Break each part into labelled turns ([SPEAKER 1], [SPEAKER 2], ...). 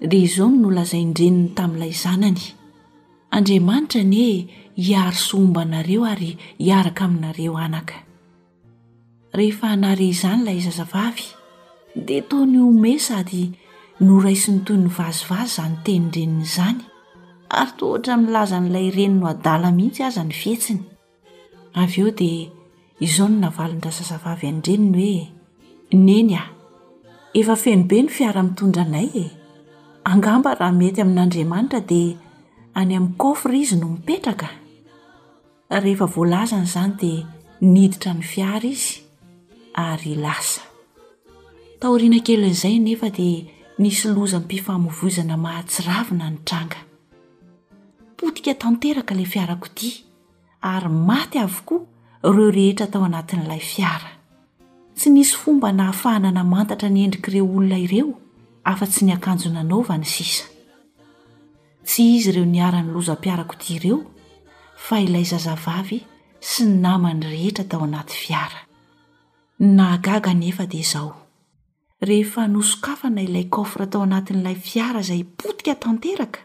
[SPEAKER 1] dia izao no nolazain-dreniny tamin'ilay zanany, Andriamanitra anie hiaro sy homba anareo ary hiaraka aminareo anaka. Rehefa nahare izany ilay zazavavy, dia toa nihomehy sady noraisiny toy ny vazivazy izany tenin-dreniny izany, ary toa ohatran'ny nilaza an'ilay reniny ho adala mihitsy aza ny fihetsiny. Avy eo dia izao no navalin-drazazavavy an-dreniny hoe, Neny a! efa feno be ny fiara mitondra anay e! angamba raha mety amin'Andriamanitra dia any amin'ny coffre izy no mipetraka? Rehefa voalazany izany dia niditra ny fiara izy ary lasa. Taoriana kelin'izay anefa dia nisy lozam-pifamoivoizana mahatsiravina nitranga. Potika tanteraka ilay fiarakodia. ary maty avokoa ireo rehetra tao anatin'ilay fiara. Tsy nisy fomba nahafahana namantatra ny endrik'ireo olona ireo afa-tsy ny akanjo nanaovany sisa. Tsy izy ireo niharan'ny lozam-piarakodia ireo fa ilay zazavavy sy ny namany rehetra tao anaty fiara. Ny nahagaga anefa dia izao, rehefa nosokafana ilay coffre tao anatin'ilay fiara izay potika tanteraka,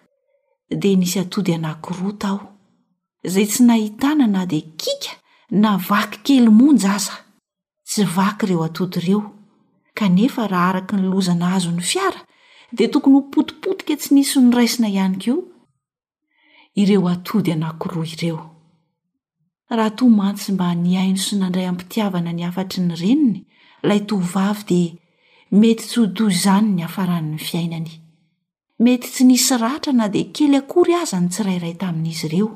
[SPEAKER 1] dia nisy atody anankiroa tao, izay tsy nahitana na dia kika na vaky kely monja aza. Tsy vaky ireo atody ireo, kanefa raha araka ny loza nahazo ny fiara dia tokony ho potipotika tsy nisy noraisina ihany koa ireo atody anankiroa ireo. Raha toa mantsy mba nihaino sy nandray am-pitiavana ny hafatry ny reniny ilay tovovavy dia mety tsy ho toy izany ny hafaran'ny fiainany. Mety tsy nisy ratra na dia kely akory aza ny tsirairay tamin'izy ireo.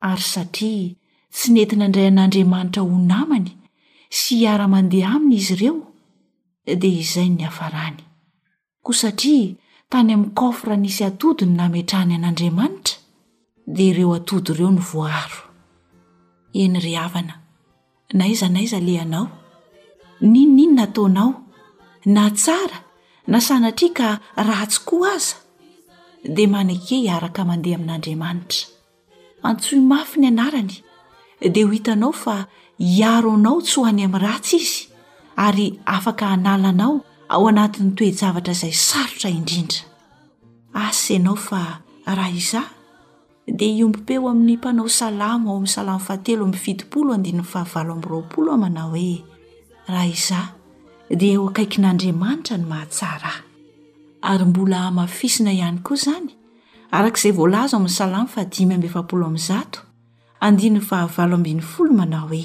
[SPEAKER 1] Ary satria tsy nety nandray an'Andriamanitra ho namany sy hiara-mandeha aminy izy ireo, dia izay no niafarany. Koa satria tany amin'ny kaofra nisy atody no nametrahany an'Andriamanitra, dia ireo atody ireo no voaaro. Eny ry havana, N'aiza n'aiza alehanao, n'inon'inona ataonao, na tsara na sanatria ka ratsy koa aza, dia maneke hiaraka mandeha amin'Andriamanitra. Antsoy mafy ny anarany, dia ho hitanao fa hiaro anao tsy ho any amin'ny ratsy Izy, ary afaka hanala anao ao anatin'ny toe-javatra izay sarotra indrindra. Asa ianao fa raha izaho Dia hiombom-peo amin'ny mpanao salamo ao amin'ny salamo fahatelo amby fitopolo andininy fahavalo amby roapolo aho manao hoe, Raha izaho dia eo akaikin'Andriamanitra ny mahatsara ahy. Ary mbola hamafisina ihany koa izany, araka izay voalaza ao amin'ny salamo fahadimy amby efapolo amby zato, andininy fahavalo ambin'ny folo manao hoe,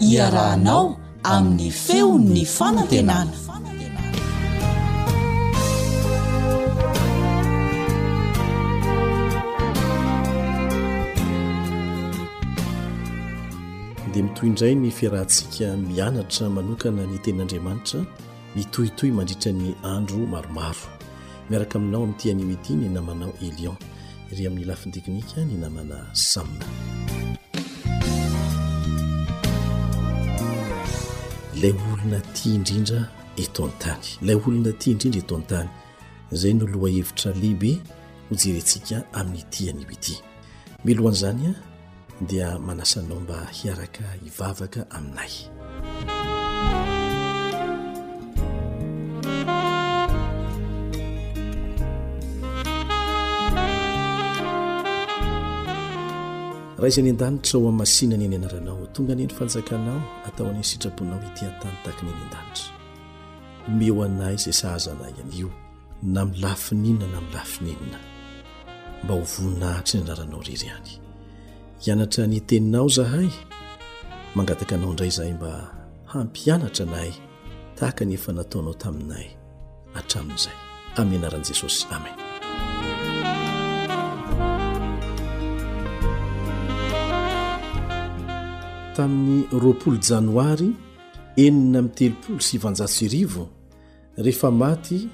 [SPEAKER 2] iarahanao amin'ny feon'ny fanantenana.
[SPEAKER 3] Dia mitoy indray ny fiarahantsika mianatra manokana ny tenin'Andriamanitra mitohitohy mandritra ny andro maromaro. Miaraka aminao amin'ity anio ity ny namanao Elion. ery amin'ny lafiny teknika ny namana Sam. Ilay olona tia indrindra eto an-tany, ilay olona tia indrindra eto an-tany, izay no lohahevitra lehibe hojerentsika amin'ny ity anio ity. Milohan'izany, dia manasa anao mba hiaraka hivavaka aminay raha izay ny an-danitra ho amasinany eny anaranao tonga ny eny fanjakanao atao any sitraponao ity an-tany takiny eny an-danitra omeo anay izay sahaza anay anio na amin'ny lafiny inona na amin'ny lafiny inona mba ho voninahitry ny anaranao irery ihany hianatra ny teninao zahay mangataka anao indray zahay mba hampianatra anay tahaka ny efa nataonao taminay hatramin'izay amin'ny anaran'i jesosy amen tamin'ny roapolo janoary enina amin'ny telopolo sy vanjasy rivo Rehefa maty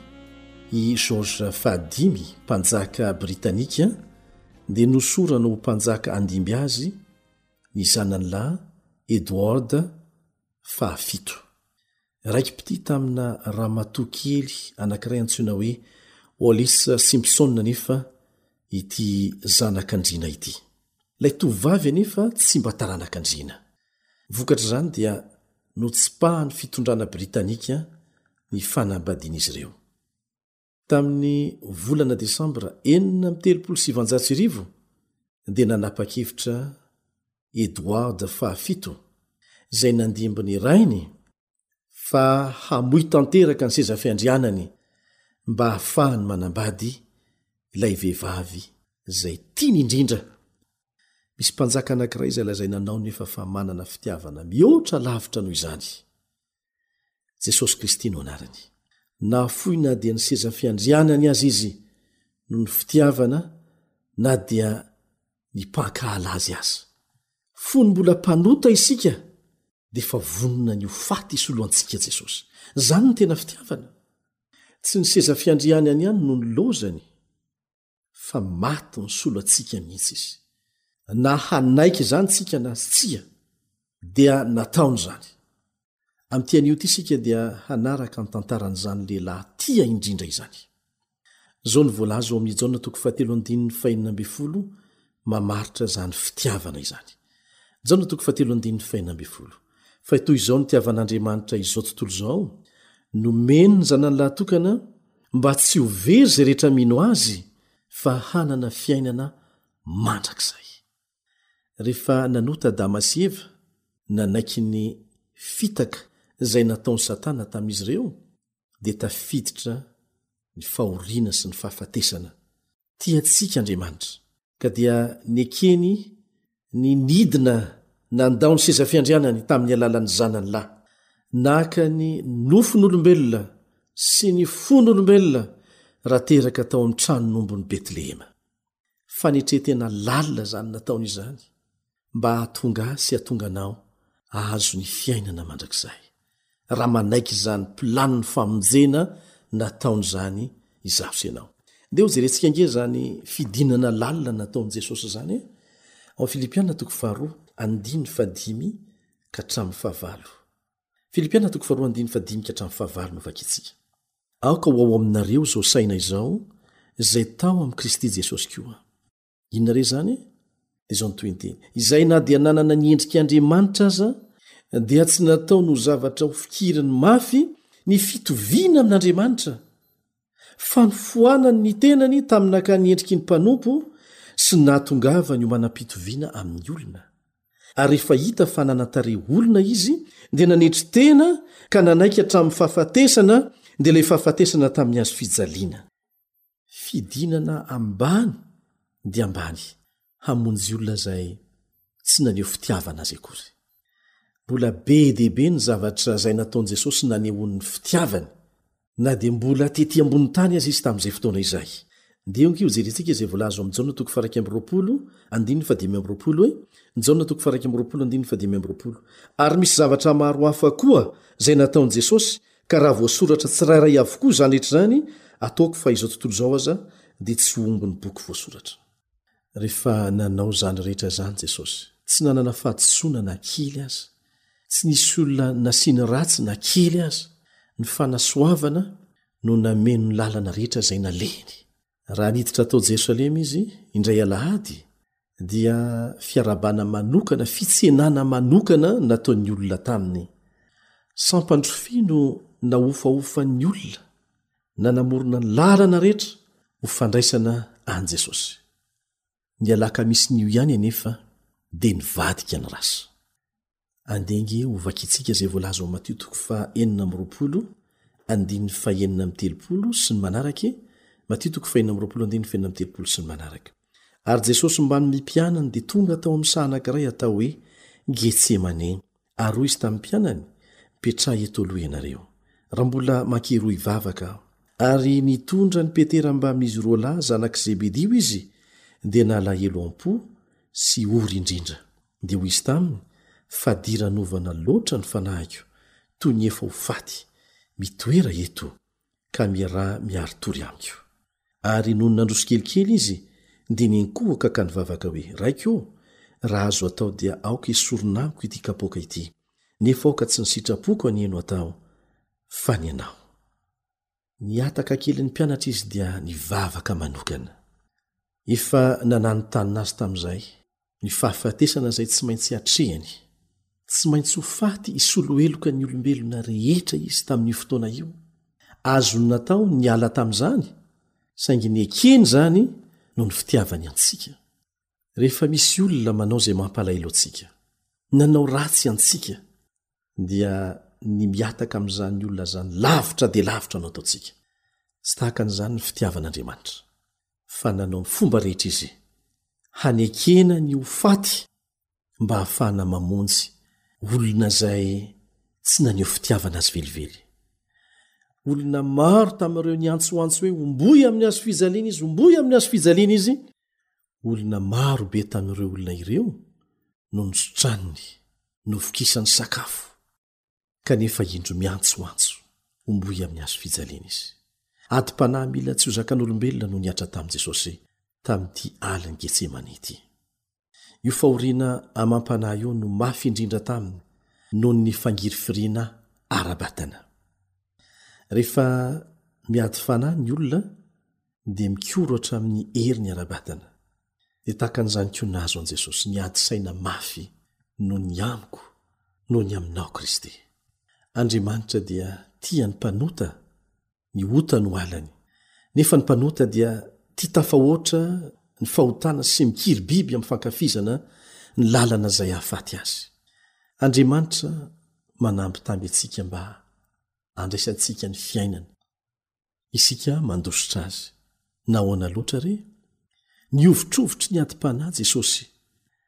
[SPEAKER 3] i George fahadimy, mpanjaka britanika, dia nosorana ho mpanjaka handimby azy ny zanany lahy Edward fahafito. Raiki-pitia tamina ramatoa kely anankiray antsoina hoe Wallis Simpson anefa ity zanak'andriana ity. Ilay tovovavy anefa tsy mba taranak'andriana. Vokatr'izany dia notsipahan'ny fitondrana Britanika ny fanambadian'izy ireo. Tamin'ny volana Desambra enina amby telopolo sy sivanjato sy arivo dia nanapa-kevitra Edward fahafito, izay nandimby ny rainy fa hamoy tanteraka ny seza fiandrianany mba hahafahany manambady ilay vehivavy izay tiany indrindra. Misy mpanjaka anankiray izay lazaina anao nefa fa manana fitiavana mihoatra lavitra noho izany. Jesosy Kristy no anarany. Nahafoy na dia ny seza fiandrianany aza izy noho ny fitiavana na dia ny mpankahala azy aza. Fony mbola mpanota isika dia efa vonona ny ho faty hisolo antsika Jesosy. Izany ny tena fitiavana. Tsy ny seza fiandrianany ihany no nilaozany fa maty nisolo antsika mihitsy izy. Na hanaiky izany tsika na tsia dia nataony izany. Amin'ity anio ity isika dia hanaraka ny tantaran'izany lehilahy tia indrindra izany. Izao no voalaza ao amin'i Jaona toko fahatelo andininy fahenina ambin'ny folo mamaritra izany fitiavana izany. Jaona toko fahatelo andininy fahenina ambin'ny folo. Fa toy izao ny tiavan'Andriamanitra izao tontolo izao, nomeny ny zanany lahatokana mba tsy ho very izay rehetra mino azy fa hanana fiainana mandrakizay. Rehefa nanota Adama sy Eva, nanaiky ny fitaka izay nataon'i Satana tamin'izy ireo, dia tafiditra ny fahoriana sy ny fahafatesana. Tia antsika Andriamanitra, ka dia nekeny ny nidina nandao ny seza fiandrianany tamin'ny alalan'ny Zanany lahy. Naka ny nofon'olombelona sy ny fon'olombelona raha teraka tao amin'ny tranon'ombin'i Betlehema. Fanetren-tena lalina izany nataony izany, mba hahatonga ahy sy hahatonga anao hahazo ny fiainana mandrakizay, raha manaiky izany planin'ny famonjena nataony izany izaho sy ianao. Ndeha hojerentsika ange izany fidinana lalina nataon'i Jesosy izany e! Ao Filipiana toko faharoa, andininy fahadimy ka hatramin'ny fahavalo. Filipiana toko faharoa andininy fahadimy ka hatramin'ny fahavalo no vakintsika. Aoka ho ao aminareo izao saina izao izay tao amin'i Kristy Jesosy koa. Inona re izany? Dia izao ny tohinteny, Izay na dia nanana ny endrik' Andriamanitra aza, dia tsy nataony ho zavatra hofikiriny mafy ny fitoviana amin'Andriamanitra, fa ny foanany ny tenany tamin'ny naka ny endriky ny mpanompo sy ny nahatongavany ho manam-pitoviana amin'ny olona. Ary rehefa hita fa nanan-tarehy olona izy, dia nanetry tena ka nanaiky hatramin'ny fahafatesana, dia ilay fahafatesana tamin'ny hazo fijaliana. Fidinana ambany dia ambany. hamonjy olona izay tsy naneho fitiavana azy akory. Mbola be dia be ny zavatra izay nataon'i Jesosy nanehoany ny fitiavany, na dia mbola tetỳ ambony tany aza izy tamin'izay fotoana izay. Ndeha honkeo hojerentsika izay voalaza ao amin'ny Jaona toko faha iraika amby roapolo, andininy fahadimy amby roapolo e. Jaona toko faha iraika amby roapolo, andininy fahadimy amby roapolo. Ary misy zavatra maro hafa koa izay nataon'i Jesosy, ka raha voasoratra tsirairay avokoa izany rehetra izany, ataoko fa izao tontolo izao aza dia tsy ho ombin'ny boky voasoratra. Rehefa nanao izany rehetra izany Jesosy, tsy nanana fahadisoana na kely aza. Tsy nisy olona nasiany ratsy na kely aza. Ny fanasoavana no nameno ny lalana rehetra izay nalehiny. Raha niditra tao Jerosalema Izy, indray Alahady, dia fiarahabana manokana, fitsenana manokana nataon'ny olona taminy. Sampan-drofia no nahofahofan'ny olona. nanamorona ny lalana rehetra ho fandraisana an'i Jesosy. Ny alakamisin'io ihany anefa dia nivadika ny rasa. Andeha ange ho vakintsika izay voalaza ao Matio toko fa enina amby roapolo andininy fa enina amby telopolo sy ny manaraka e Matio toko fa enina amby roapolo andininy fa enina amby telopolo sy ny manaraka. Ary Jesosy mbamin'ny mpianany dia tonga tao amin'ny saha anankiray atao hoe Getsemane Ary hoy izy tamin'ny mpianany, Mipetraha eto aloha ianareo, raha mbola mankehiroa hivavaka aho. Ary nitondra an'i Petera mbamin'izy roa lahy zanak'i Zebedio izy, dia nalahelo am-po sy ory indrindra. Dia hoy izy taminy, Fadiranovana loatra ny fanahiko, toy ny efa ho faty. Mitoera eto! camera miari-tory amiko. Ary nony nandroso tsikelikely izy dia ninkohoka ka nivavaka hoe, Raiko ô! Raha azo atao dia aoka esorina amiko ity kapoaka ity. Nefa aoka tsy ny sitrapoko anie no atao, fa ny Anao. Nihataka kely ny mpianatra izy dia nivavaka manokana. Efa nananontanona azy tamin'izay ny fahafatesana izay tsy maintsy hatrehany. Tsy maintsy ho faty hisolo heloka ny olombelona rehetra izy tamin'io fotoana io. Azony natao ny niala tamin'izany, saingy nekeny izany noho ny fitiavany antsika. Rehefa misy olona manao izay mampalahelo antsika, nanao ratsy antsika, dia ny mihataka amin'izany olona izany lavitra dia lavitra no ataontsika. Tsy tahaka an'izany ny fitiavan'Andriamanitra, fa nanao ny fomba rehetra izy hanekena ny ho faty mba hahafahana mamonjy olona izay tsy naneho fitiavana azy velively. Olona maro tamin'ireo niantsoantso hoe homboy amin'ny hazo fijaliana izy, homboy amin'ny hazo fijaliana izy, olona maro be tamin'ireo olona ireo no nositraniny, novokisany sakafo, kanefa indro miantsoantso homboy amin'ny hazo fijaliana izy. Adim-panahy mila tsy ho zakan'olombelona no nihatra tamin'i Jesosy tamin'ity alin'i Getsemane ity. Io fahoriana amam-panahy io no mafy indrindra taminy noho ny fangirifiriana ara-batana. Rehefa miady fanahy ny olona dia mikorhotra amin'ny heriny ara-batana, dia tahaka an'izany koa nahazo an'i Jesosy niady saina mafy noho ny amiko noho ny aminao Kristy. Andriamanitra dia tia ny mpanota, ny ota no alany, nefa ny mpanota dia tia tafahoatra ny fahotana sy mikiribiby amin'ny fankafizana ny lalana izay hahafaty azy. Andriamanitra manambitamby antsika mba handraisantsika ny fiainana isika mandositra azy. Nahoana loatra re? Nihovitrovitry ny adim-panahy Jesosy,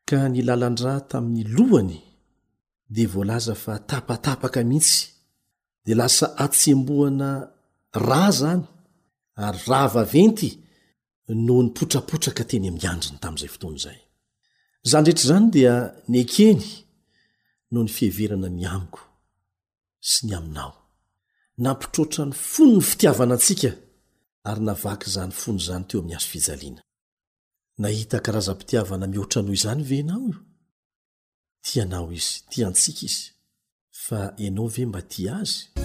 [SPEAKER 3] ka ny lalan-dra tamin'ny lohany dia voalaza fa tapatapaka mihitsy, dia lasa hatsembohana ra izany, ary ra vaventy no nipotrapotraka teny amin'ny andriny tamin'izay fotoana izay. Izany rehetra izany dia nekeny noho ny fiheverana ny amiko. sy ny aminao. Nampitroatra ny fony ny fitiavana antsika ary navaky izany fony izany teo amin'ny hazo fijaliana. Nahita karazam-pitiavana mihoatra noho izany ve ianao? Tia anao izy, tia antsika izy. Fa ianao ve mba tia azy?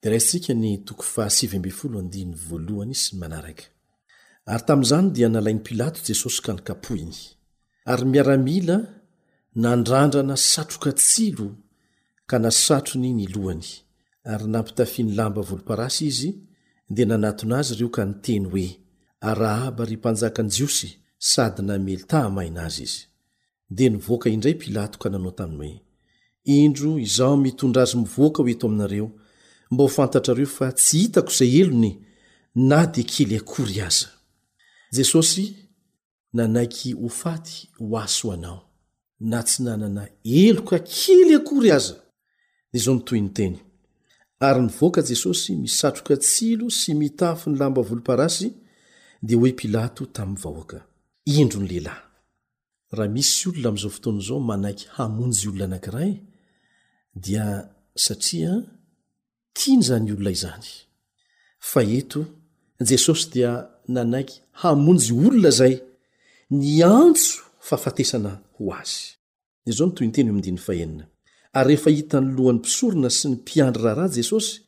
[SPEAKER 3] dia raisintsika ny toko faha sivy ambin'ny folo andininy voalohany sy ny manaraka. Ary tamin'izany dia nalain'i Pilato Jesosy ka nokapohiny. Ary ny miaramila nandrandrana satroka tsilo ka nasatrony ny lohany, ary nampitafiany lamba volomparasy izy, dia nanatona azy ireo ka niteny hoe, Arahaba ry mpanjakan'ny Jiosy! sady namely taha-maina azy izy. Dia nivoaka indray Pilato ka nanao taminy hoe, Indro izaho mitondra azy mivoaka ho eto aminareo, mba ho fantatrareo fa tsy hitako izay helony na dia kely akory aza. Jesosy nanaiky ho faty ho hasoanao, na tsy nanana heloka kely akory aza. Dia izao no tohin'ny teny, Ary nivoaka Jesosy misatroka tsilo sy mitafy ny lamba volomparasy, dia hoy Pilato tamin'ny vahoaka, Indro ny lehilahy. Raha misy olona amin'izao fotoana izao manaiky hamonjy olona anankiray dia satria tiany izany olona izany. Fa eto, Jesosy dia nanaiky hamonjy olona izay niantso fahafatesana ho azy. Izao no tohinteny eo amin'ny andininy fahenina, Ary rehefa hitan'ny lohan'ny mpisorona sy ny mpiandry raharaha Jesosy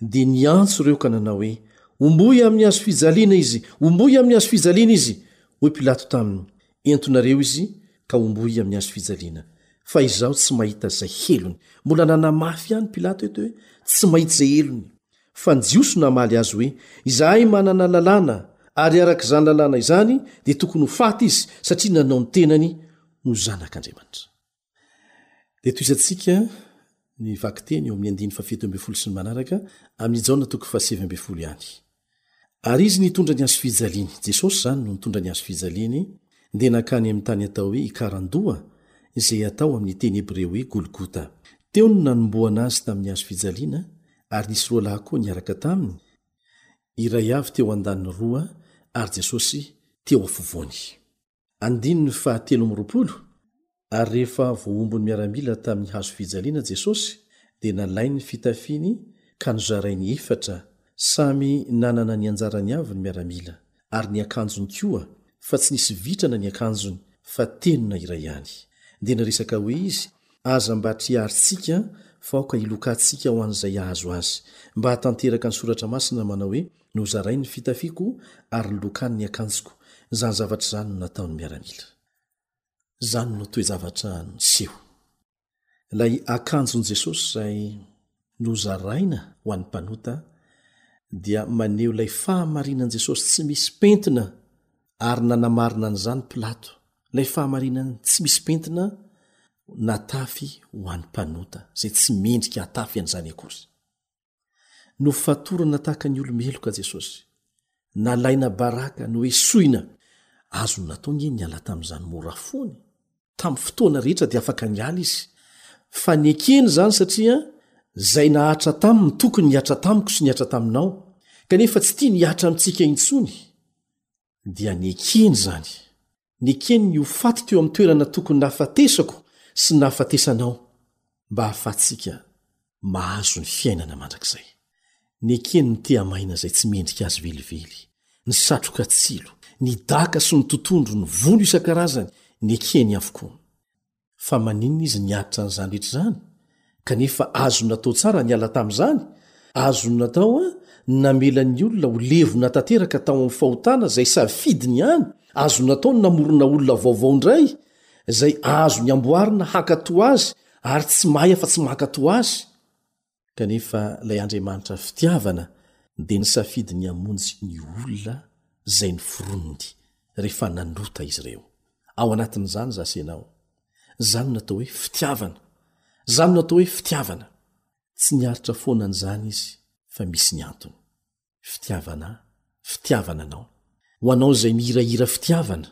[SPEAKER 3] Dia niantso ireo ka nanao hoe, Omboy amin'ny hazo fijaliana izy! Omboy amin'ny hazo fijaliana izy! Hoy Pilato taminy, Entonareo izy ka omboy amin'ny hazo fijaliana, fa izaho tsy mahita izay helony. Mbola nanamafy ihany Pilato eto hoe tsy mahita izay helony. Fa ny Jiosy namaly azy hoe, Izahay manana lalàna, ary araka izany lalàna izany dia tokony ho faty izy, satria nanao ny tenany ho Zanak'Andriamanitra. Dia tohizantsika ny vakiteny eo amin'ny andininy fahafito ambin'ny folo sy ny manaraka amin'i Jaona toko fahasivy ambin'ny folo ihany. Ary izy nitondra ny hazo fijaliany, Jesosy izany no nitondra ny hazo fijaliany, dia nankany amin'ny tany atao hoe Ikarandoha, izay atao amin'ny teny hebreo hoe Golgota. Teo no nanombohana azy tamin'ny hazo fijaliana, ary nisy roa lahy koa niaraka taminy, iray avy teo andaniny roa, ary Jesosy teo afovoany. Andininy faha telo amby roapolo, Ary rehefa voaombon'ny miaramila tamin'ny hazo fijaliana Jesosy, dia nalainy ny fitafiany ka nozarainy efatra, samy nanana ny anjarany avy ny miaramila, ary ny akanjony koa, fa tsy nisy vitrana ny akanjony, fa tenona iray ihany. Dia niresaka hoe izy, Aza mba triarintsika, fa aoka hilokantsika ho an'izay hahazo azy, mba hahatanteraka ny soratra masina manao hoe, Nozarainy ny fitafiako ary nolokany ny akanjoko. Izany zavatra izany no nataon'ny miaramila. Izany no toe-javatra niseho. Ilay akanjon'i Jesosy izay nozaraina ho an'ny mpanota dia maneho ilay fahamarinan'i Jesosy tsy misy pentina ary nanamarina an'izany Pilato, ilay fahamarinany tsy misy pentina natafy ho an'ny mpanota izay tsy mendrika hatafy an'izany akory. Nofatorana tahaka ny olo-meloka Jesosy. Nalaina baraka, noesoina. Azony natao ange niala tamin'izany mora foana e! Tamin'ny fotoana rehetra dia afaka niala izy, fa nekeny izany satria izay nahatra taminy no tokony nihatra tamiko sy nihatra taminao, kanefa tsy tiany hihatra amintsika intsony, dia nekeny izany Nekeny ny ho faty teo amin'ny toerana tokony nahafatesako sy nahafatesanao mba hahafahantsika mahazo ny fiainana mandrakizay. Nekeny ny tehamaina izay tsy mendrika azy velively, ny satroka tsilo, ny daka sy ny totondro, ny vono isan-karazany, nekeny avokoa. fa maninona izy niaritra an'izany rehetra izany? Kanefa azony natao tsara niala tamin'izany, azony natao an, namela ny olona ho levona tanteraka tao amin'ny fahotana izay safidiny ihany, azony natao ny namorona olona vaovao indray izay azony amboarina hankatoa azy ary tsy mahay afa-tsy mankatoa azy. kanefa ilay Andriamanitra fitiavana dia nisafidy ny hamonjy ny olona izay noforoniny rehefa nanota izy ireo. Ao anatin'izany za sy ianao. Izany no atao hoe fitiavana. Izany no atao hoe fitiavana. Tsy niaritra foana an'izany izy fa misy ny antony. Fitiavana, fitiavana anao. Ho anao izay mihirahira fitiavana,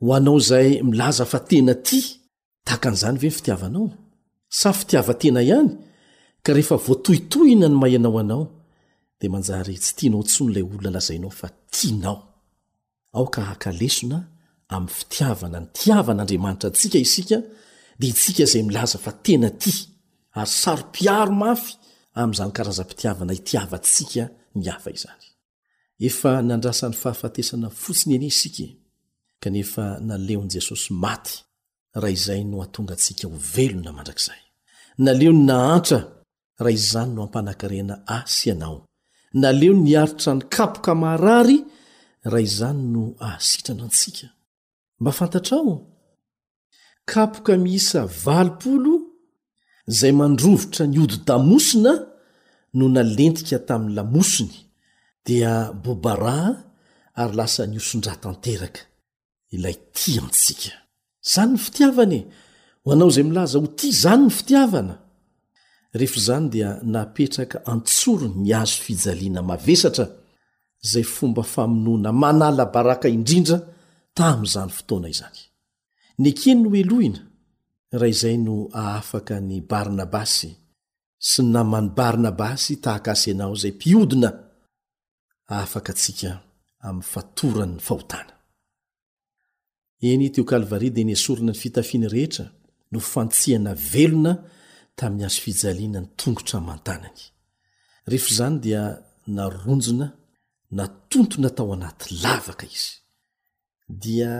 [SPEAKER 3] ho anao izay milaza fa tena tia, Tahaka an'izany ve ny fitiavanao? Sa fitiavan-tena ihany ka rehefa voatohitohina ny maha ianao anao, dia manjary tsy tianao intsony ilay olona lazainao fa tianao? Aoka haka lesona amin'ny fitiavana ny tiavan'Andriamanitra antsika isika, dia isika izay milaza fa tena tia, ary saro-piaro mafy amin'izany karazam-pitiavana itiavantsika ny hafa izany. Efa nandrasa ny fahafatesana fotsiny anie isika e! kanefa naleon'i Jesosy maty raha izay no hahatonga antsika ho velona mandrakizay. Naleony nahantra raha izany no hampanakarena ahy sy ianao. Naleony niaritra ny kapoka maharary raha izany no hahasitrana antsika. Mba fantatrao? Kapoka miisa valopolo izay mandrovitra ny hodi-damosina no nalentika tamin'ny lamosiny, dia bobara ary lasa nihoson-drà tanteraka ilay tia antsika. Izany ny fitiavana e! Ho anao izay milaza ho tia, izany ny fitiavana! Rehefa izany dia napetraka an-tsorony ny hazo fijaliana mavesatra izay fomba famonoana manala baraka indrindra tamin'izany fotoana izany. Nekeny nohelohina, raha izay no ahafaka an'i Barnabasy sy ny naman'i Barnabasy tahaka Asenao izay mpiodina, ahafaka antsika amin'ny fatoran'ny fahotana. Eny, teo Kalvary dia nesorina ny fitafiany rehetra, nofantsihana velona tamin'ny hazo fijaliana ny tongotra aman-tanany. Rehefa izany dia naronjona, natontona tao anaty lavaka izy. Dia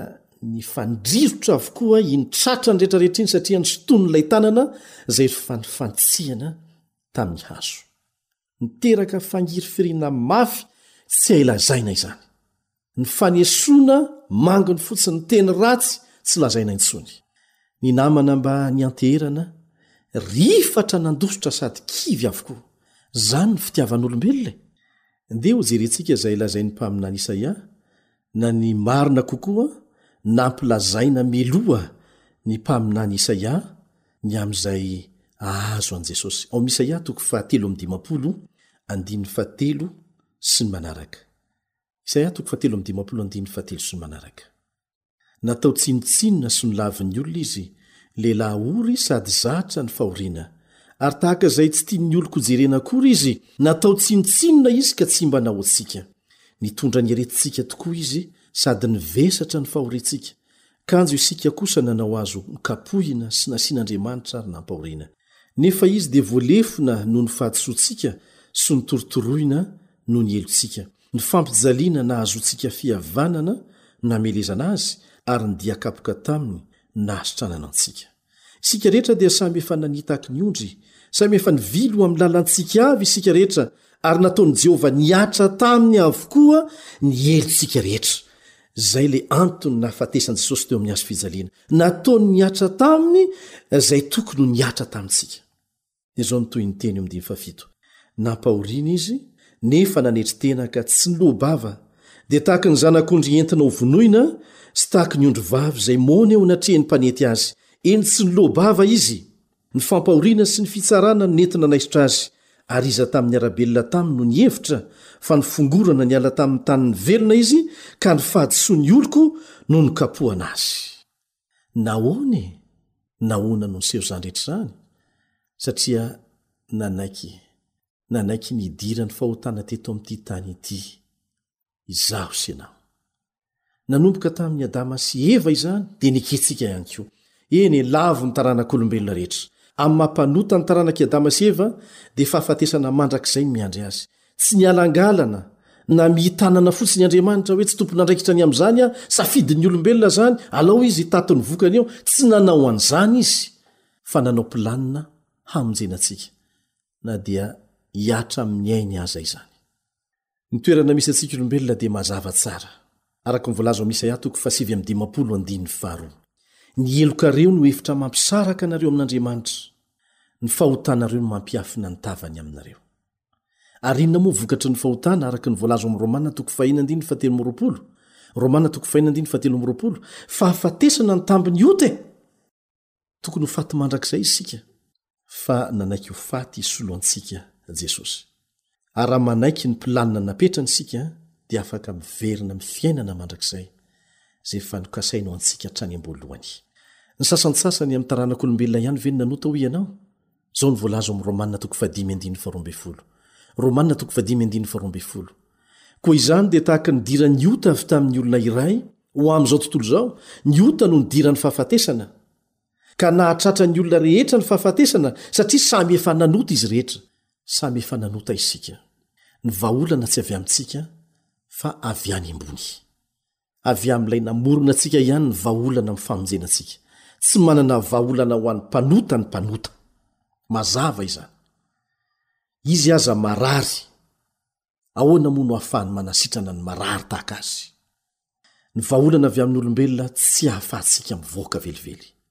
[SPEAKER 3] nifandrirotra avokoa iny tratrany rehetrarehetra iny satria nosintonin'ilay tanana izay efa nifantsihana tamin'ny hazo. niteraka fangirifiriana mafy tsy hay lazaina izany. Ny fanesoana mangony fotsiny teny ratsy tsy lazaina intsony. Ny namana mba nianteherana rifatra nandositra sady kivy avokoa. Izany ny fitiavan'olombelona e! Ndeha hojerentsika izay lazain'ny mpaminany Isaia na ny marina kokoa nampilazaina miloha ny mpaminany isaia ny amin'izay ahazo an'i jesosy ao am isaia toko fahatelo am dimampolo andininy fahatelo sy ny manaraka isaia toko fahatelo am dimampolo andininy fahatelo sy ny manaraka natao tsinotsinona sy nolavin'ny olona izy lehilahy ory sady zatra ny fahoriana ary tahaka izay tsy tian'ny oloko jerena akory izy natao tsinotsinona izy ka tsy mba nahoantsika Nitondra ny herentsika tokoa izy sady nivesatra ny fahoriantsika, kanjo isika kosa nanao azy ho kapohina sy nasian'Andriamanitra ary nampahoriana. Nefa izy dia voalefona noho ny fahadisoantsika sy notorotoroina noho ny helotsika. Ny fampijaliana nahazoantsika fihavanana namelezana azy ary ny dia kapoka taminy nahasitranana antsika. Isika rehetra dia samy efa nanitaky ny ondry, samy efa nivily ho amin'ny lalantsika avy isika rehetra, ary nataon'i Jehovah nihatra taminy avokoa ny herintsika rehetra. Izay ilay antony nahafatesan'i Jesosy teo amin'ny hazo fijaliana. Nataony nihatra taminy izay tokony ho nihatra tamintsika. dia izao no toy ny teny eo amin'ny dimy fahafito, Nampahoriana izy, nefa nanetry tena ka tsy niloa-bava, dia tahaka ny zanak'ondry entina ho vonoina sy tahaka ny ondry vavy izay moana eo anatrehan'ny mpanety azy, eny tsy niloa-bava izy. Ny fampahoriana sy ny fitsarana no nentina naisotra azy, ary iza tamin'ny niara-belona taminy no nihevitra fa nifongorana niala tamin'ny tanin'ny velona izy ka ny fahadisoan'ny oloko no nokapohana azy? Nahoana e? Nahoana no niseho izany rehetra izany? Satria nanaiky, nanaiky ny hidiran'ny fahotana teto amin'ity tany ity, izaho sy ianao. Nanomboka tamin'i Adama sy Eva izany, dia nekentsika ihany koa. Eny e, lavo ny taranak'olombelona rehetra. Amin'ny maha mpanota ny taranak'i Adama sy Eva, dia fahafatesana mandrakizay ny miandry azy. Tsy mialangalana na mihitanana fotsiny Andriamanitra hoe tsy tompon'andraikitra ny amin'izany aho, safidin'ny olombelona izany, alao izy hitaty ny vokany eo, tsy nanao an'izany izy fa nanao planina hamonjena antsika na dia hiatra amin'ny ainy aza izany. Ny toerana misy antsika olombelona dia mazava tsara, araka ny voalaza ao amin'ny Isaia toko fahasivy amby dimampolo andininy faharoa, Ny helokareo no efitra mampisaraka anareo amin'Andriamanitra, ny fahotanareo no mampiafina ny tavany aminareo. Ary inona moa vokatry ny fahotana araka ny voalaza ao amin'ny Romana toko fahiny andininy fahatelo amby roapolo? Romana toko fahiny andininy fahatelo amby roapolo, Fahafatesana ny tambin'ny ota e! Tokony ho faty mandrakizay isika, fa nanaiky ho faty hisolo antsika Jesosy. Ary raha manaiky ny planina napetrany isika, dia afaka miverina amin'ny fiainana mandrakizay, izay efa nokasainy ho antsika hatrany am-boalohany. Ny sasantsasany amin'ny taranak'olombelona ihany ve no nanota hoy ianao? Izao no voalaza ao amin'ny Romana toko fahadimy andininy faharoa ambin'ny folo. Romana toko fahadimy andininy faharoa ambin'ny folo. Koa izany dia tahaka ny diran'ny ota avy tamin'ny olona iray ho amin'izao tontolo izao, ny ota no nidiran'ny fahafatesana, ka nahatratra ny olona rehetra ny fahafatesana satria samy efa nanota izy rehetra. Samy efa nanota isika. Ny vahaolana tsy avy amintsika fa avy any ambony. avy amin'ilay namorona antsika ihany ny vahaolana amin'ny famonjena antsika. Tsy manana vahaolana ho an'ny mpanota ny mpanota. Mazava izany. Izy aza marary, ahoana moa no ahafahany manasitrana ny marary tahaka azy? Ny vahaolana avy amin'olombelona tsy ahafahantsika mivoaka velively.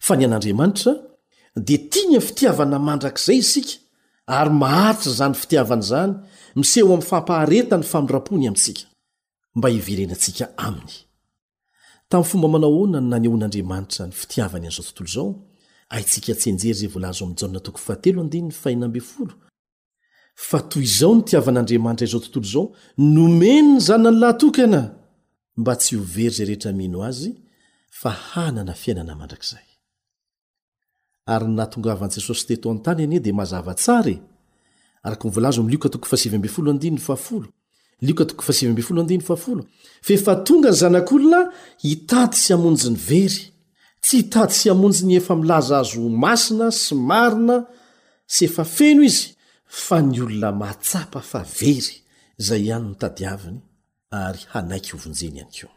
[SPEAKER 3] Fa ny an'Andriamanitra dia tia ny fitiavana mandrakizay isika ary maharitra izany fitiavana izany miseho amin'ny fampaharetan'ny famindram-pony amintsika, mba hiverenantsika aminy. Tamin'ny fomba manao ahoana no nanehoan'Andriamanitra ny fitiavany an'izao tontolo izao? Haintsika tsianjery izay voalaza ao amin'ny Jaona toko fahatelo andininy fahenina ambin'ny folo. fa toy izao ny tiavan'Andriamanitra izao tontolo izao, nomeny ny zanany lahatokana mba tsy ho very izay rehetra mino azy fa hanana fiainana mandrakizay. Ary ny nahatongavan'i Jesosy teto an-tany anie dia mazava tsara e! araka ny voalaza ao amin'ny Lioka toko fahasivy ambin'ny folo andininy fahafolo, Lioka toko fahasivy ambin'ny folo andininy fahafolo, F'efa tonga ny Zanak'olona hitady sy hamonjy ny very, tsy hitady sy hamonjy ny efa milaza azy ho masina sy marina sy efa feno izy, fa ny olona mahatsapa fa very izay ihany no tadiaviny ary hanaiky hovonjeny ihany
[SPEAKER 4] koa.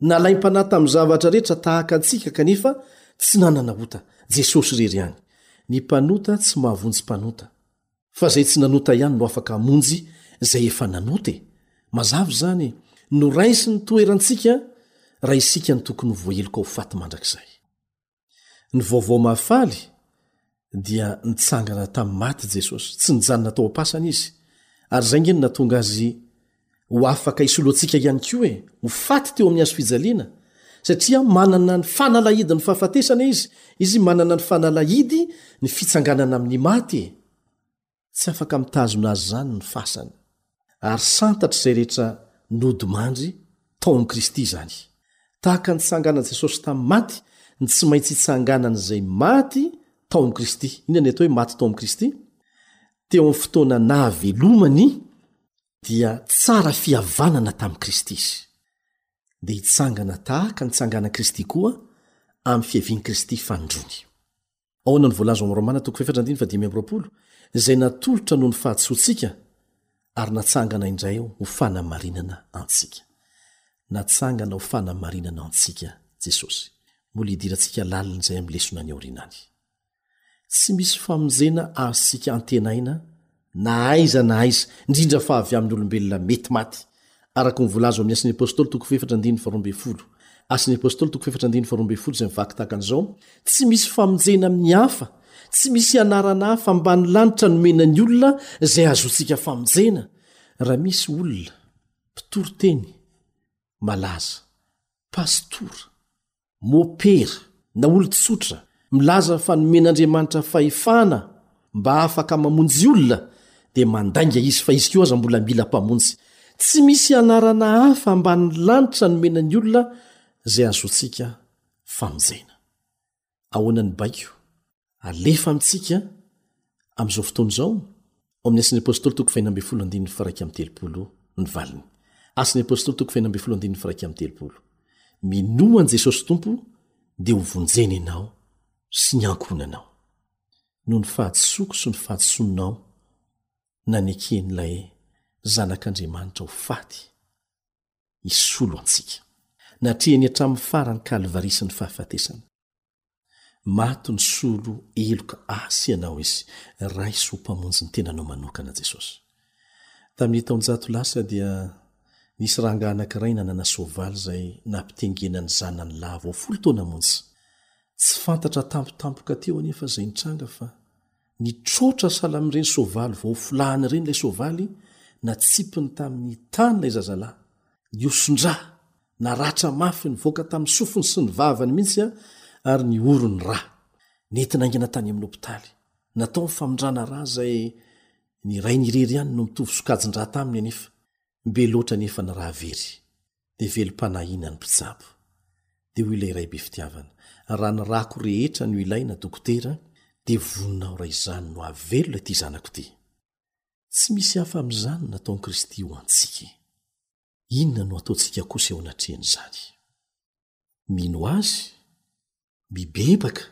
[SPEAKER 4] Nalaim-panahy tamin'ny zavatra rehetra tahaka antsika kanefa tsy nanana ota. Jesosy irery ihany. Ny mpanota tsy mahavonjy mpanota. Fa izay tsy nanota ihany no afaka hamonjy izay efa nanota e! Mazava izany e! Noraisiny toerantsika raha isika no tokony ho voaheloka ho faty mandrakizay. Ny vaovao mahafaly dia nitsangana tamin'ny maty Jesosy, tsy nijanona tao am-pasana izy, ary izay ange no nahatonga azy ho afaka hisolo antsika ihany koa e, ho faty teo amin'ny hazo fijaliana, satria manana ny fanalahidin'ny fahafatesana izy, izy manana ny fanalahidy ny fitsanganana amin'ny maty e. Tsy afaka mitazona azy izany ny fasany, ary santatra izay rehetra nodimandry tao amin'i Kristy izany. Tahaka ny tsanganan'i Jesosy tamin'ny maty, ny tsy maintsy hitsanganan'izay maty
[SPEAKER 3] tao amin'i Kristy. Inona ny atao hoe maty tao amin'i Kristy? Teo amin'ny fotoana nahavelomany, dia tsara fihavanana tamin'i Kristy izy. Dia hitsangana tahaka ny tsanganan'i Kristy koa amin'ny fiavian'i Kristy fanindroany. Ahoana no voalaza ao amin'ny Romana toko fahefatra andininy fahadimy amby roapolo, izay natolotra noho ny fahadisoantsika ary natsangana indray ho fanamarinana antsika? Natsangana ho fanamarinana antsika Jesosy. Mbola hidirantsika lalina izay amin'ny lesona any aoriana any. Tsy misy famonjena azontsika antenaina na aiza na aiza, indrindra fa avy amin'ny olombelona mety maty, araka ny voalaza ao amin'ny Asan'ny Apostoly toko fahefatra andininy faharoa ambin'ny folo. Asan'ny Apostoly toko fahefatra andininy faharoa ambin'ny folo izay mivaky tahaka an'izao, Tsy misy famonjena amin'ny hafa, tsy misy anarana hafa ambany lanitra nomena ny olona izay hahazoantsika famonjena, raha misy olona, mpitory teny, malaza, pastora, Mopera, na olon-tsotra, milaza fa nomen'Andriamanitra fahefana mba afaka mamonjy olona, dia mandainga izy fa izy koa aza mbola mila Mpamonjy. Tsy misy anarana hafa ambanin'ny lanitra nomena ny olona izay ahazoantsika famonjena. Ahoana ny baiko? alefa amintsika amin'izao fotoana izao? Ao amin'ny Asan'ny Apôstôly toko fahina ambin'ny folo andininy faha iraika amby telopolo ny valiny. Asan'ny Apôstôly toko fahina ambin'ny folo andininy faha iraika amby telopolo. Minoa an'i Jesosy Tompo dia ho vonjena ianao sy ny ankohonanao. Noho ny fahadisoako sy ny fahadisoanao no naneken'ilay Zanak'Andriamanitra ho faty hisolo antsika. Natrehiny hatramin'ny faran'ny Kalvary sy ny fahafatesana. Maty nisolo heloka Azy ianao Izy, raiso ho Mpamonjy ny tenanao manokana Jesosy. Tamin'ny taonjato lasa dia nisy rangahy anankiray nanana soavaly izay nampitengena ny zanany lahy vao folo taona monja. Tsy fantatra tampotampoka teo anefa izay nitranga fa Nitroatra sahala amin'ireny soavaly vao folahana ireny ilay soavaly natsipiny tamin'ny tany ilay zazalahy. Nihoson-drà, naratra mafy, nivoaka tamin'ny sofiny sy ny vavany mihitsy ary ny orony rà. Nentina haingana tany amin'ny hopitaly. Natao ny famindrana rà izay ny rainy irery ihany no mitovy sokajin-drà taminy anefa. Be loatra anefa ny rà very. dia velom-panahiana ny mpitsabo. Dia hoy ilay Ray be fitiavana, Raha ny rako rehetra no ilaina, dokotera, dia vonona aho raha izany no hahavelona ity zanako ity. Tsy misy hafa amin'izany ny nataon'i Kristy ho antsika. Inona no hataontsika kosa eo anatrehan'izany? Mino Azy Mibebaka,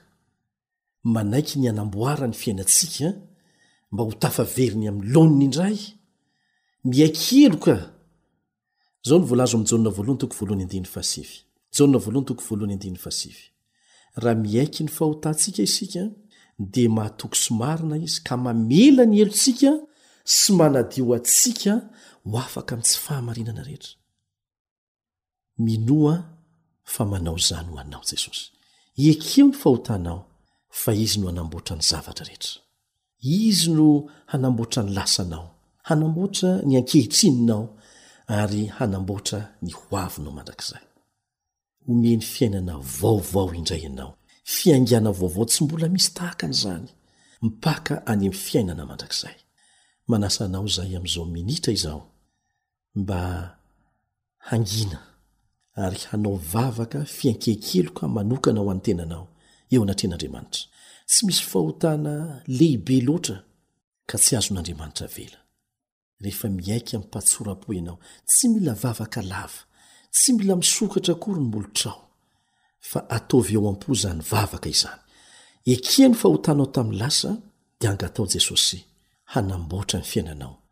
[SPEAKER 3] manaiky ny hanamboara ny fiainantsika mba ho tafaveriny amin'ny laoniny indray. Miaiky heloka! Izao no voalaza ao amin'ny Jaona voalohany toko voalohany andininy fahasivy. Jaona voalohany toko voalohany andininy fahasivy. Raha miaiky ny fahotantsika isika, dia mahatoky sy marina Izy ka mamela ny helotsika sy manadio antsika ho afaka amin'ny tsy fahamarinana rehetra. Minoa fa manao izany ho anao Jesosy. Ekeo ny fahotanao fa Izy no hanamboatra ny zavatra rehetra. Izy no hanamboatra ny lasanao, hanamboatra ny ankehitrininao ary hanamboatra ny ho avinao mandrakizay. Omeny fiainana vaovao indray ianao, fiaingana vaovao tsy mbola misy tahaka an'izany, mpaka any amin'ny fiainana mandrakizay. Manasa anao izahay amin'izao minitra izao. mba hangina ary hanao vavaka fiankiankiloka manokana ho an'ny tenanao eo anatrehan'Andriamanitra. Tsy misy fahotana lehibe loatra ka tsy azon'Andriamanitra avela. Rehefa miaiky amim-pahatsoram-po ianao, tsy mila vavaka lava, tsy mila misokatra akory ny molotrao, fa ataovy eo am-po izany vavaka izany. Ekia ny fahotanao tamin'ny lasa, dia angataho Jesosy hanamboatra ny fiainanao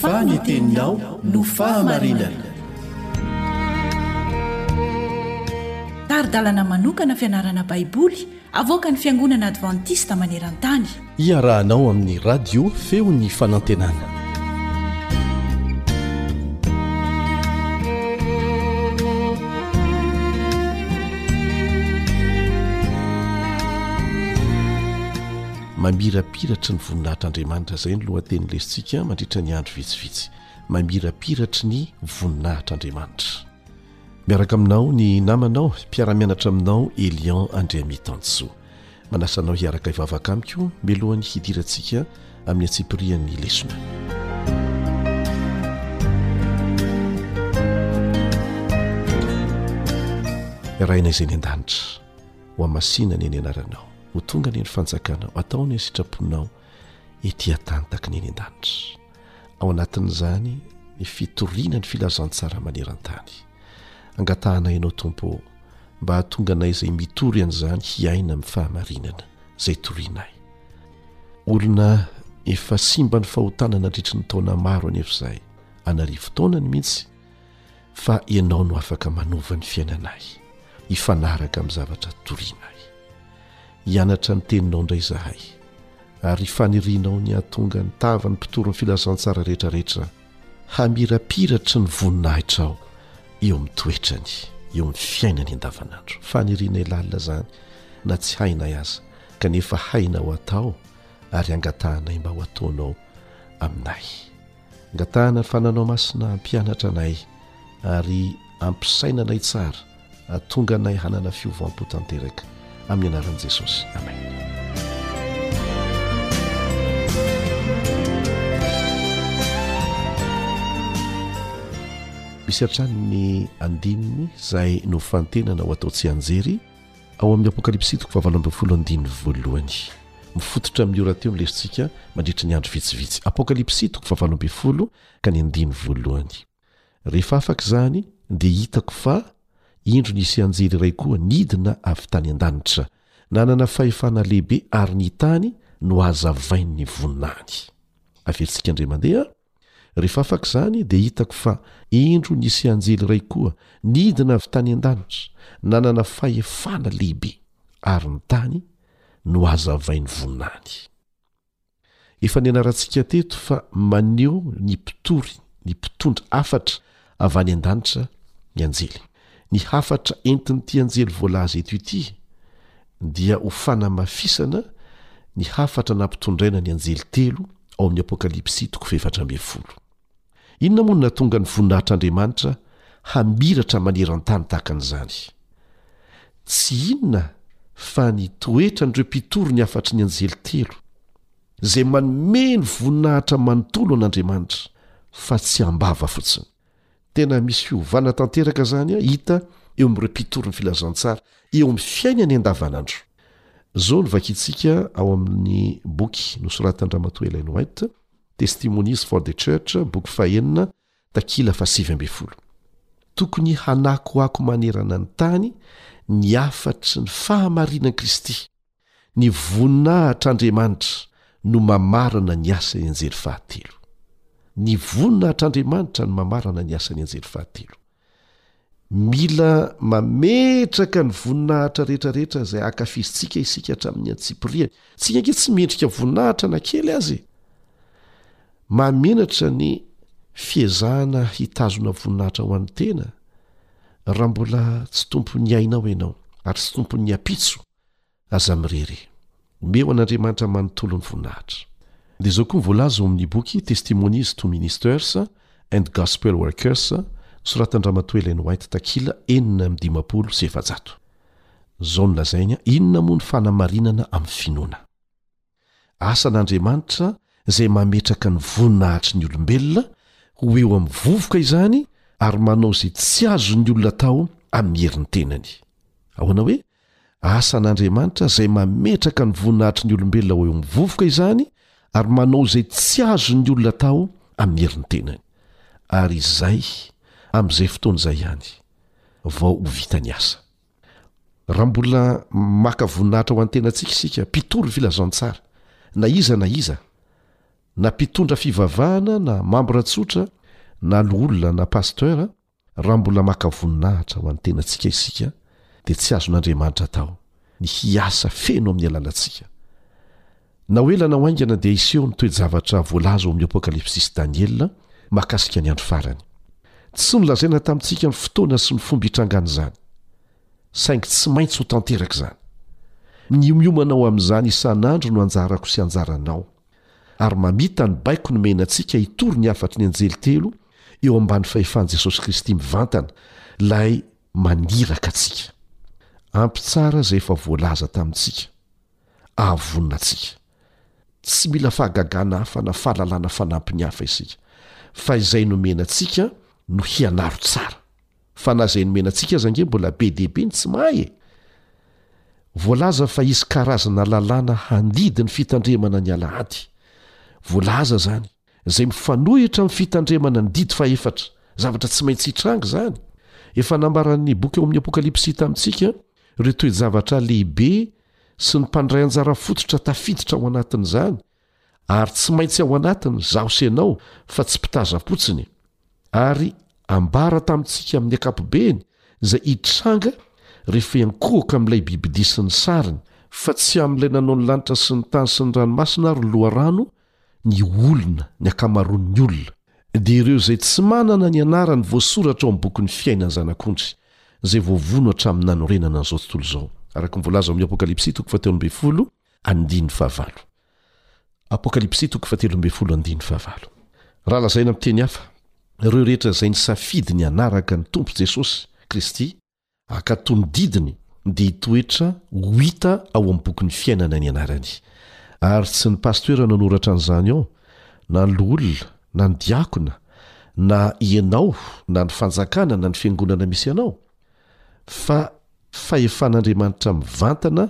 [SPEAKER 3] Fa
[SPEAKER 5] ny
[SPEAKER 3] teninao no fahamarinana.
[SPEAKER 2] Tari-dalana manokana fianarana Baiboly avoakan'ny Fiangonana Advantista maneran-tany.
[SPEAKER 3] Iarahanao amin'ny radio feo ny fanantenana. Mamirapiratry ny voninahitr'Andriamanitra izay ny lohateny lesintsika mandritra ny andro vitsivitsy. Mamirapiratry ny voninahitr'Andriamanitra. Miaraka aminao ny namanao, mpiara-mianatra aminao Elian Andriamitansoa. Manasa anao hiaraka hivavaka amiko mialohan'ny hidirantsika amin'ny antsipirian'ny lesona. raina izay ny an-danitra ho amasina ny any anaranao ho tonga ny any fanjakanao atao ny sitraponao ety an-tany takany any an-danitra Ao anatin'izany ny fitoriana ny filazantsara maneran-tany. Angatahanay Anao, Tompo ô, mba hahatonga anay izay mitory an'izany hiaina amin'ny fahamarinana izay torianay. Olona efa simba ny fahotana nandritry ny taona maro anefizay an'arivo taonany mihitsy, fa ianao no afaka manova ny fiainanay hifanaraka amin'ny zavatra torianay hianatra ny teninao indray zahay ary fanirianao ny hatonga ny tava ny mpitory ny filazantsara rehetrarehetra hamirapiratry ny voninahitrao eo amin'ny toetrany eo amin'ny fiainany andavanandro fanirianay lalina zany na tsy hainay aza kanefa hainao atao ary angatahanay mba ho ataonao aminay Angatahana fa nanao masina hampianatra anay ary ampisaina anay tsara hatonga anay hanana fiovam-po tanteraka amin'ny anaran'i Jesosy amen. Misy hatrany ny andininy izay nofantenana ho atao tsianjery. Ao amin'ny Apokalypsy toko fahavalo ambin'ny folo andininy voalohany. Mifototra amin'ny orateo ny lesotsika mandritra ny andro vitsivitsy. Apokalypsy toko fahavalo ambin'ny folo ka ny andininy voalohany. Rehefa afaka izany dia hitako fa indro nisy anjely iray koa nidina avy tany an-danitra. Nanana fahefana lehibe ary ny tany nohazavain'ny voninahiny. Averintsika indray mandeha. Rehefa afaka izany dia hitako fa indro nisy anjely iray koa nidina avy tany an-danitra, nanana fahefana lehibe, ary ny tany no hazavainy voninahiny. Efa nianarantsika teto fa maneho ny mpitory, ny mpitondra hafatra Avy any an-danitra ny anjely. Ny hafatra entin'ity anjely voalaza eto ity dia ho fanamafisana ny hafatra nampitondraina ny anjely telo ao amin'ny Apokalypsy toko fahefatra ambin'ny folo. Inona moa no nahatonga ny voninahitr'Andriamanitra hamiratra maneran-tany tahaka an'izany? Tsy inona fa ny toetran'ireo mpitory ny hafatry ny anjely telo. Izay manome ny voninahitra manontolo an'Andriamanitra fa tsy am-bava fotsiny. Tena misy fiovana tanteraka izany hita eo amin'ireo mpitory ny filazantsara eo amin'ny fiainany andavanandro. Izao no vakintsika ao amin'ny boky nosoratan-dRamatoa Ellen White, Testimonies for the Church, boky fahenina, takila fahasivy ambin'ny folo, Tokony hanakoako manerana ny tany ny hafatry ny fahamarinan'i Kristy. Ny voninahitr'Andriamanitra no mamarana ny asan'ny anjely fahatelo. Ny voninahitr'Andriamanitra no mamarana ny asan'ny anjely fahatelo. Mila mametraka ny voninahitra rehetrarehetra izay ankafizintsika isika hatramin'ny antsipiriany. Isika ange tsy mendrika voninahitra na kely aza e! Mahamenatra ny fiezahana hitazona voninahitra ho an'ny tena raha mbola tsy tompon'ny ainao ianao ary tsy tompon'ny ampitso. Aza mirery. Omeo an'Andriamanitra manontolo ny voninahitra. Dia izao koa ny voalaza ao amin'ny boky Testimonies to Ministers and Gospel Workers, nosoratan-dRamatoa Ellen White takila enina amby dimampolo sy efajato. Izao no lazainy, Inona moa ny fanamarinana amin'ny finoana? Asan'Andriamanitra izay mametraka ny voninahitry ny olombelona ho eo amin'ny vovoka izany ary manao izay tsy azon'ny olona atao amin'ny herin'ny tenany. Ahoana hoe asan'Andriamanitra izay mametraka ny voninahitry ny olombelona ho eo amin'ny vovoka izany ary manao izay tsy azon'ny olona atao amin'ny herin'ny tenany? Ary izay, amin'izay fotoana izay ihany, vao ho vita ny asa. Raha mbola maka voninahitra ho antenantsika isika, mpitory filazantsara, na iza na iza, na mpitondra fivavahana na mambra tsotra na loholona na pasteur, raha mbola maka voninahitra ho antenantsika isika dia tsy azon'Andriamanitra atao ny hiasa feno amin'ny alalantsika. Na ho ela na ho haingana dia hiseho ny toe-javatra voalaza ao amin'ny Apokalypsis'i Daniela mahakasika ny andro farany. Tsy nolazaina tamintsika ny fotoana sy ny fomba hitrangan'izany. Saingy tsy maintsy ho tanteraka izany. Mihomiomana ho amin'izany isan'andro no anjarako sy anjaranao. Ary mamita ny baiko nomena antsika hitory ny hafatry ny anjely telo eo ambany fahefan'i Jesosy Kristy mivantana, ilay maniraka antsika. Ampy tsara izay efa voalaza tamintsika. ahavonona antsika. Tsy mila fahagagana hafa na fahalalana fanampiny hafa isika, fa izay nomena antsika no hianaro tsara. Fa na izay nomena antsika aza ange mbola be dia be ny tsy mahay e! Voalaza fa hisy karazana lalàna handidy ny fitandremana ny alahady. Voalaza izany, izay mifanohitra amin'ny fitandremana ny didy fahefatra. Zavatra tsy maintsy hitranga izany. Efa nambaran'ny boky ao amin'ny Apokalypsy tamintsika ireo toe-javatra lehibe sy ny mpandray anjara fototra tafiditra ao anatin'izany, ary tsy maintsy ao anatiny izaho sy ianao fa tsy mpitazam-potsiny, ary ambara tamintsika amin'ny ankapobeny izay hitranga rehefa hiankohoka amin'ilay bibidia sy ny sariny, fa tsy amin'ilay nanao ny lanitra sy ny tany sy ny ranomasina ary ny loharano ny olona, ny ankamaroan'ny olona, dia ireo izay tsy manana ny anarany voasoratra ao amin'ny bokin'ny fiainan'ny Zanak'ondry, izay voavono hatramin'ny nanorenana an'izao tontolo izao, araka ny voalaza ao amin'ny Apokalypsy toko fahatelo ambin'ny folo andininy fahavalo. Apokalypsy toko fahatelo ambin'ny folo andininy fahavalo. Raha lazaina amin'ny teny hafa, ireo rehetra izay nisafidy ny hanaraka ny Tompo Jesosy Kristy, Hankatò ny didiny dia hitoetra ho hita ao amin'ny bokin'ny fiainana ny anarany. Ary tsy ny pasitera nanoratra an'izany ao, na ny loholona, na ny diakona, na ianao, na ny fanjakana, na ny fiangonana misy anao, fa fahefan'Andriamanitra mivantana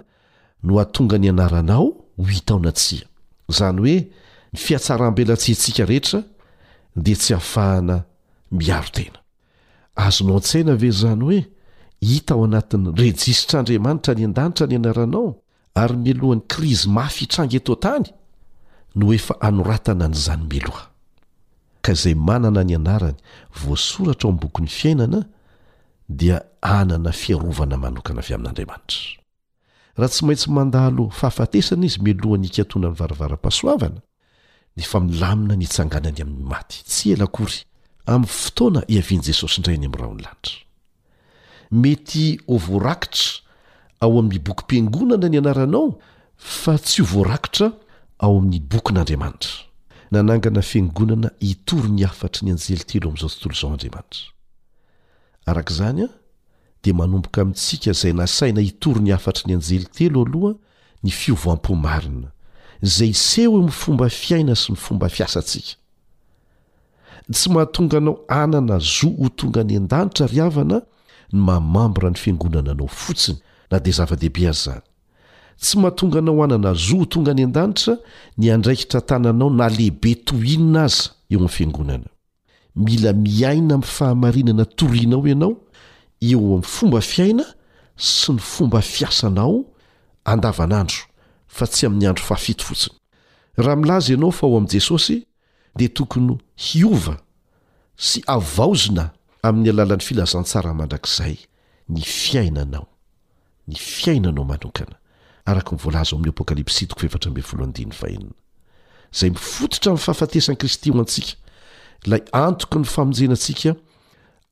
[SPEAKER 3] no hahatonga ny anaranao ho hita ao na tsia. Izany hoe ny fihatsaram-belatsihintsika rehetra dia tsy hahafahana miaro tena. Azonao an-tsaina ve izany hoe hita ao anatin'ny rejisitr'Andriamanitra any an-danitra ny anaranao, ary mialohan'ny krizy mafy hitranga eto an-tany no efa anoratana an'izany mialoha? Ka izay manana ny anarany voasoratra ao amin'ny bokin'ny fiainana dia hanana fiarovana manokana avy amin'Andriamanitra. raha tsy maintsy mandalo fahafatesana izy mialohan'ny hikatonan'ny varavaram-pahasoavana, dia efa milamina ny hitsanganany amin'ny maty, tsy ela akory, amin'ny fotoana hiavian'i Jesosy indray any amin'ny rahon'ny lanitra. Mety ho voarakitra ao amin'ny bokim-piangonana ny anaranao, fa tsy ho voarakitra ao amin'ny bokin'Andriamanitra. Nanangana fiangonana hitory ny hafatry ny anjely telo amin'izao tontolo izao Andriamanitra. Araka izany, dia manomboka amintsika izay nasaina hitory ny hafatry ny anjely telo aloha ny fiovam-po marina, izay hiseho eo amin'ny fomba fiaina sy ny fomba fiasantsika. Tsy mahatonga anao hanana zo ho tonga any an-danitra ry havana ny maha-mambra ny Fiangonana anao fotsiny, na dia zava-dehibe aza izany. Tsy mahatonga anao hanana zo ho tonga any an-danitra ny andraikitra tananao na lehibe toy inona aza eo amin'ny Fiangonana. Mila miaina amin'ny fahamarinana torianao ianao eo amin'ny fomba fiaina sy ny fomba fiasanao andavanandro fa tsy amin'ny andro fahafito fotsiny. Raha milaza ianao fa ao amin'i Jesosy dia tokony hiova sy havaozina amin'ny alalan'ny filazantsara mandrakizay ny fiainanao. ny fiainanao manokana, araka ny voalaza ao amin'ny Apokalypsy toko efatra ambin'ny folo andininy fahenina, izay mifototra amin'ny fahafatesan'i Kristy ho antsika, ilay antoky ny famonjena antsika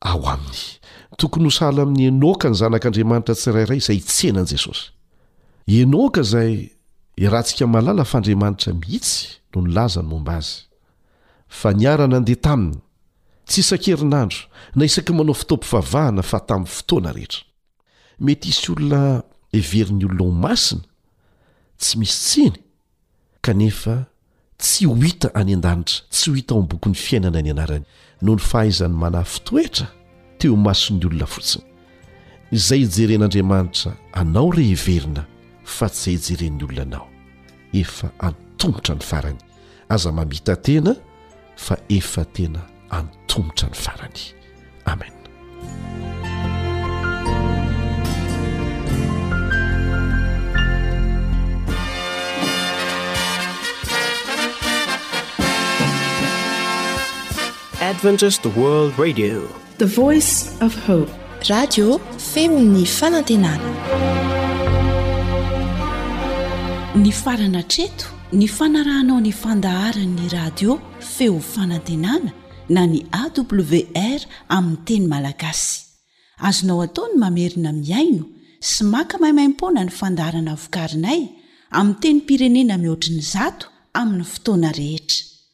[SPEAKER 3] ao Aminy. Tokony ho sahala amin'i Henôka ny zanak'Andriamanitra tsirairay izay hitsena an'i Jesosy. I Henôka izay iarahantsika mahalala fa Andriamanitra mihitsy no nilaza ny momba Azy, fa niara-nandeha Taminy, tsy isan-kerinandro, na isaky ny manao fotoam-pivavahana, fa tamin'ny fotoana rehetra. Mety hisy olona heverin'ny olona ho masina, tsy misy tsiny, kanefa tsy ho hita any an-danitra, tsy ho hita ao amin'ny bokin'ny fiainana ny anarany, noho ny fahaizany manafy toetra teo imason'ny olona fotsiny. Izay ijeren'Andriamanitra anao re heverina fa tsy izay ijeren'ny olona anao. Efa antomotra ny farany. aza mamita tena fa efa tena antomotra ny farany amen
[SPEAKER 6] adventist world radio
[SPEAKER 5] The voice of hope.
[SPEAKER 7] Radio feon'ny fanantenana.
[SPEAKER 2] Nifarana hatreto ny fanarahanao ny fandaharan'ny radio feo fanantenana na ny AWR amin'ny teny malagasy. Azonao atao ny mamerina mihaino sy maka maimaimpoana ny fandaharana vokarinay amin'ny tenim-pirenena mihoatry ny zato amin'ny fotoana rehetra.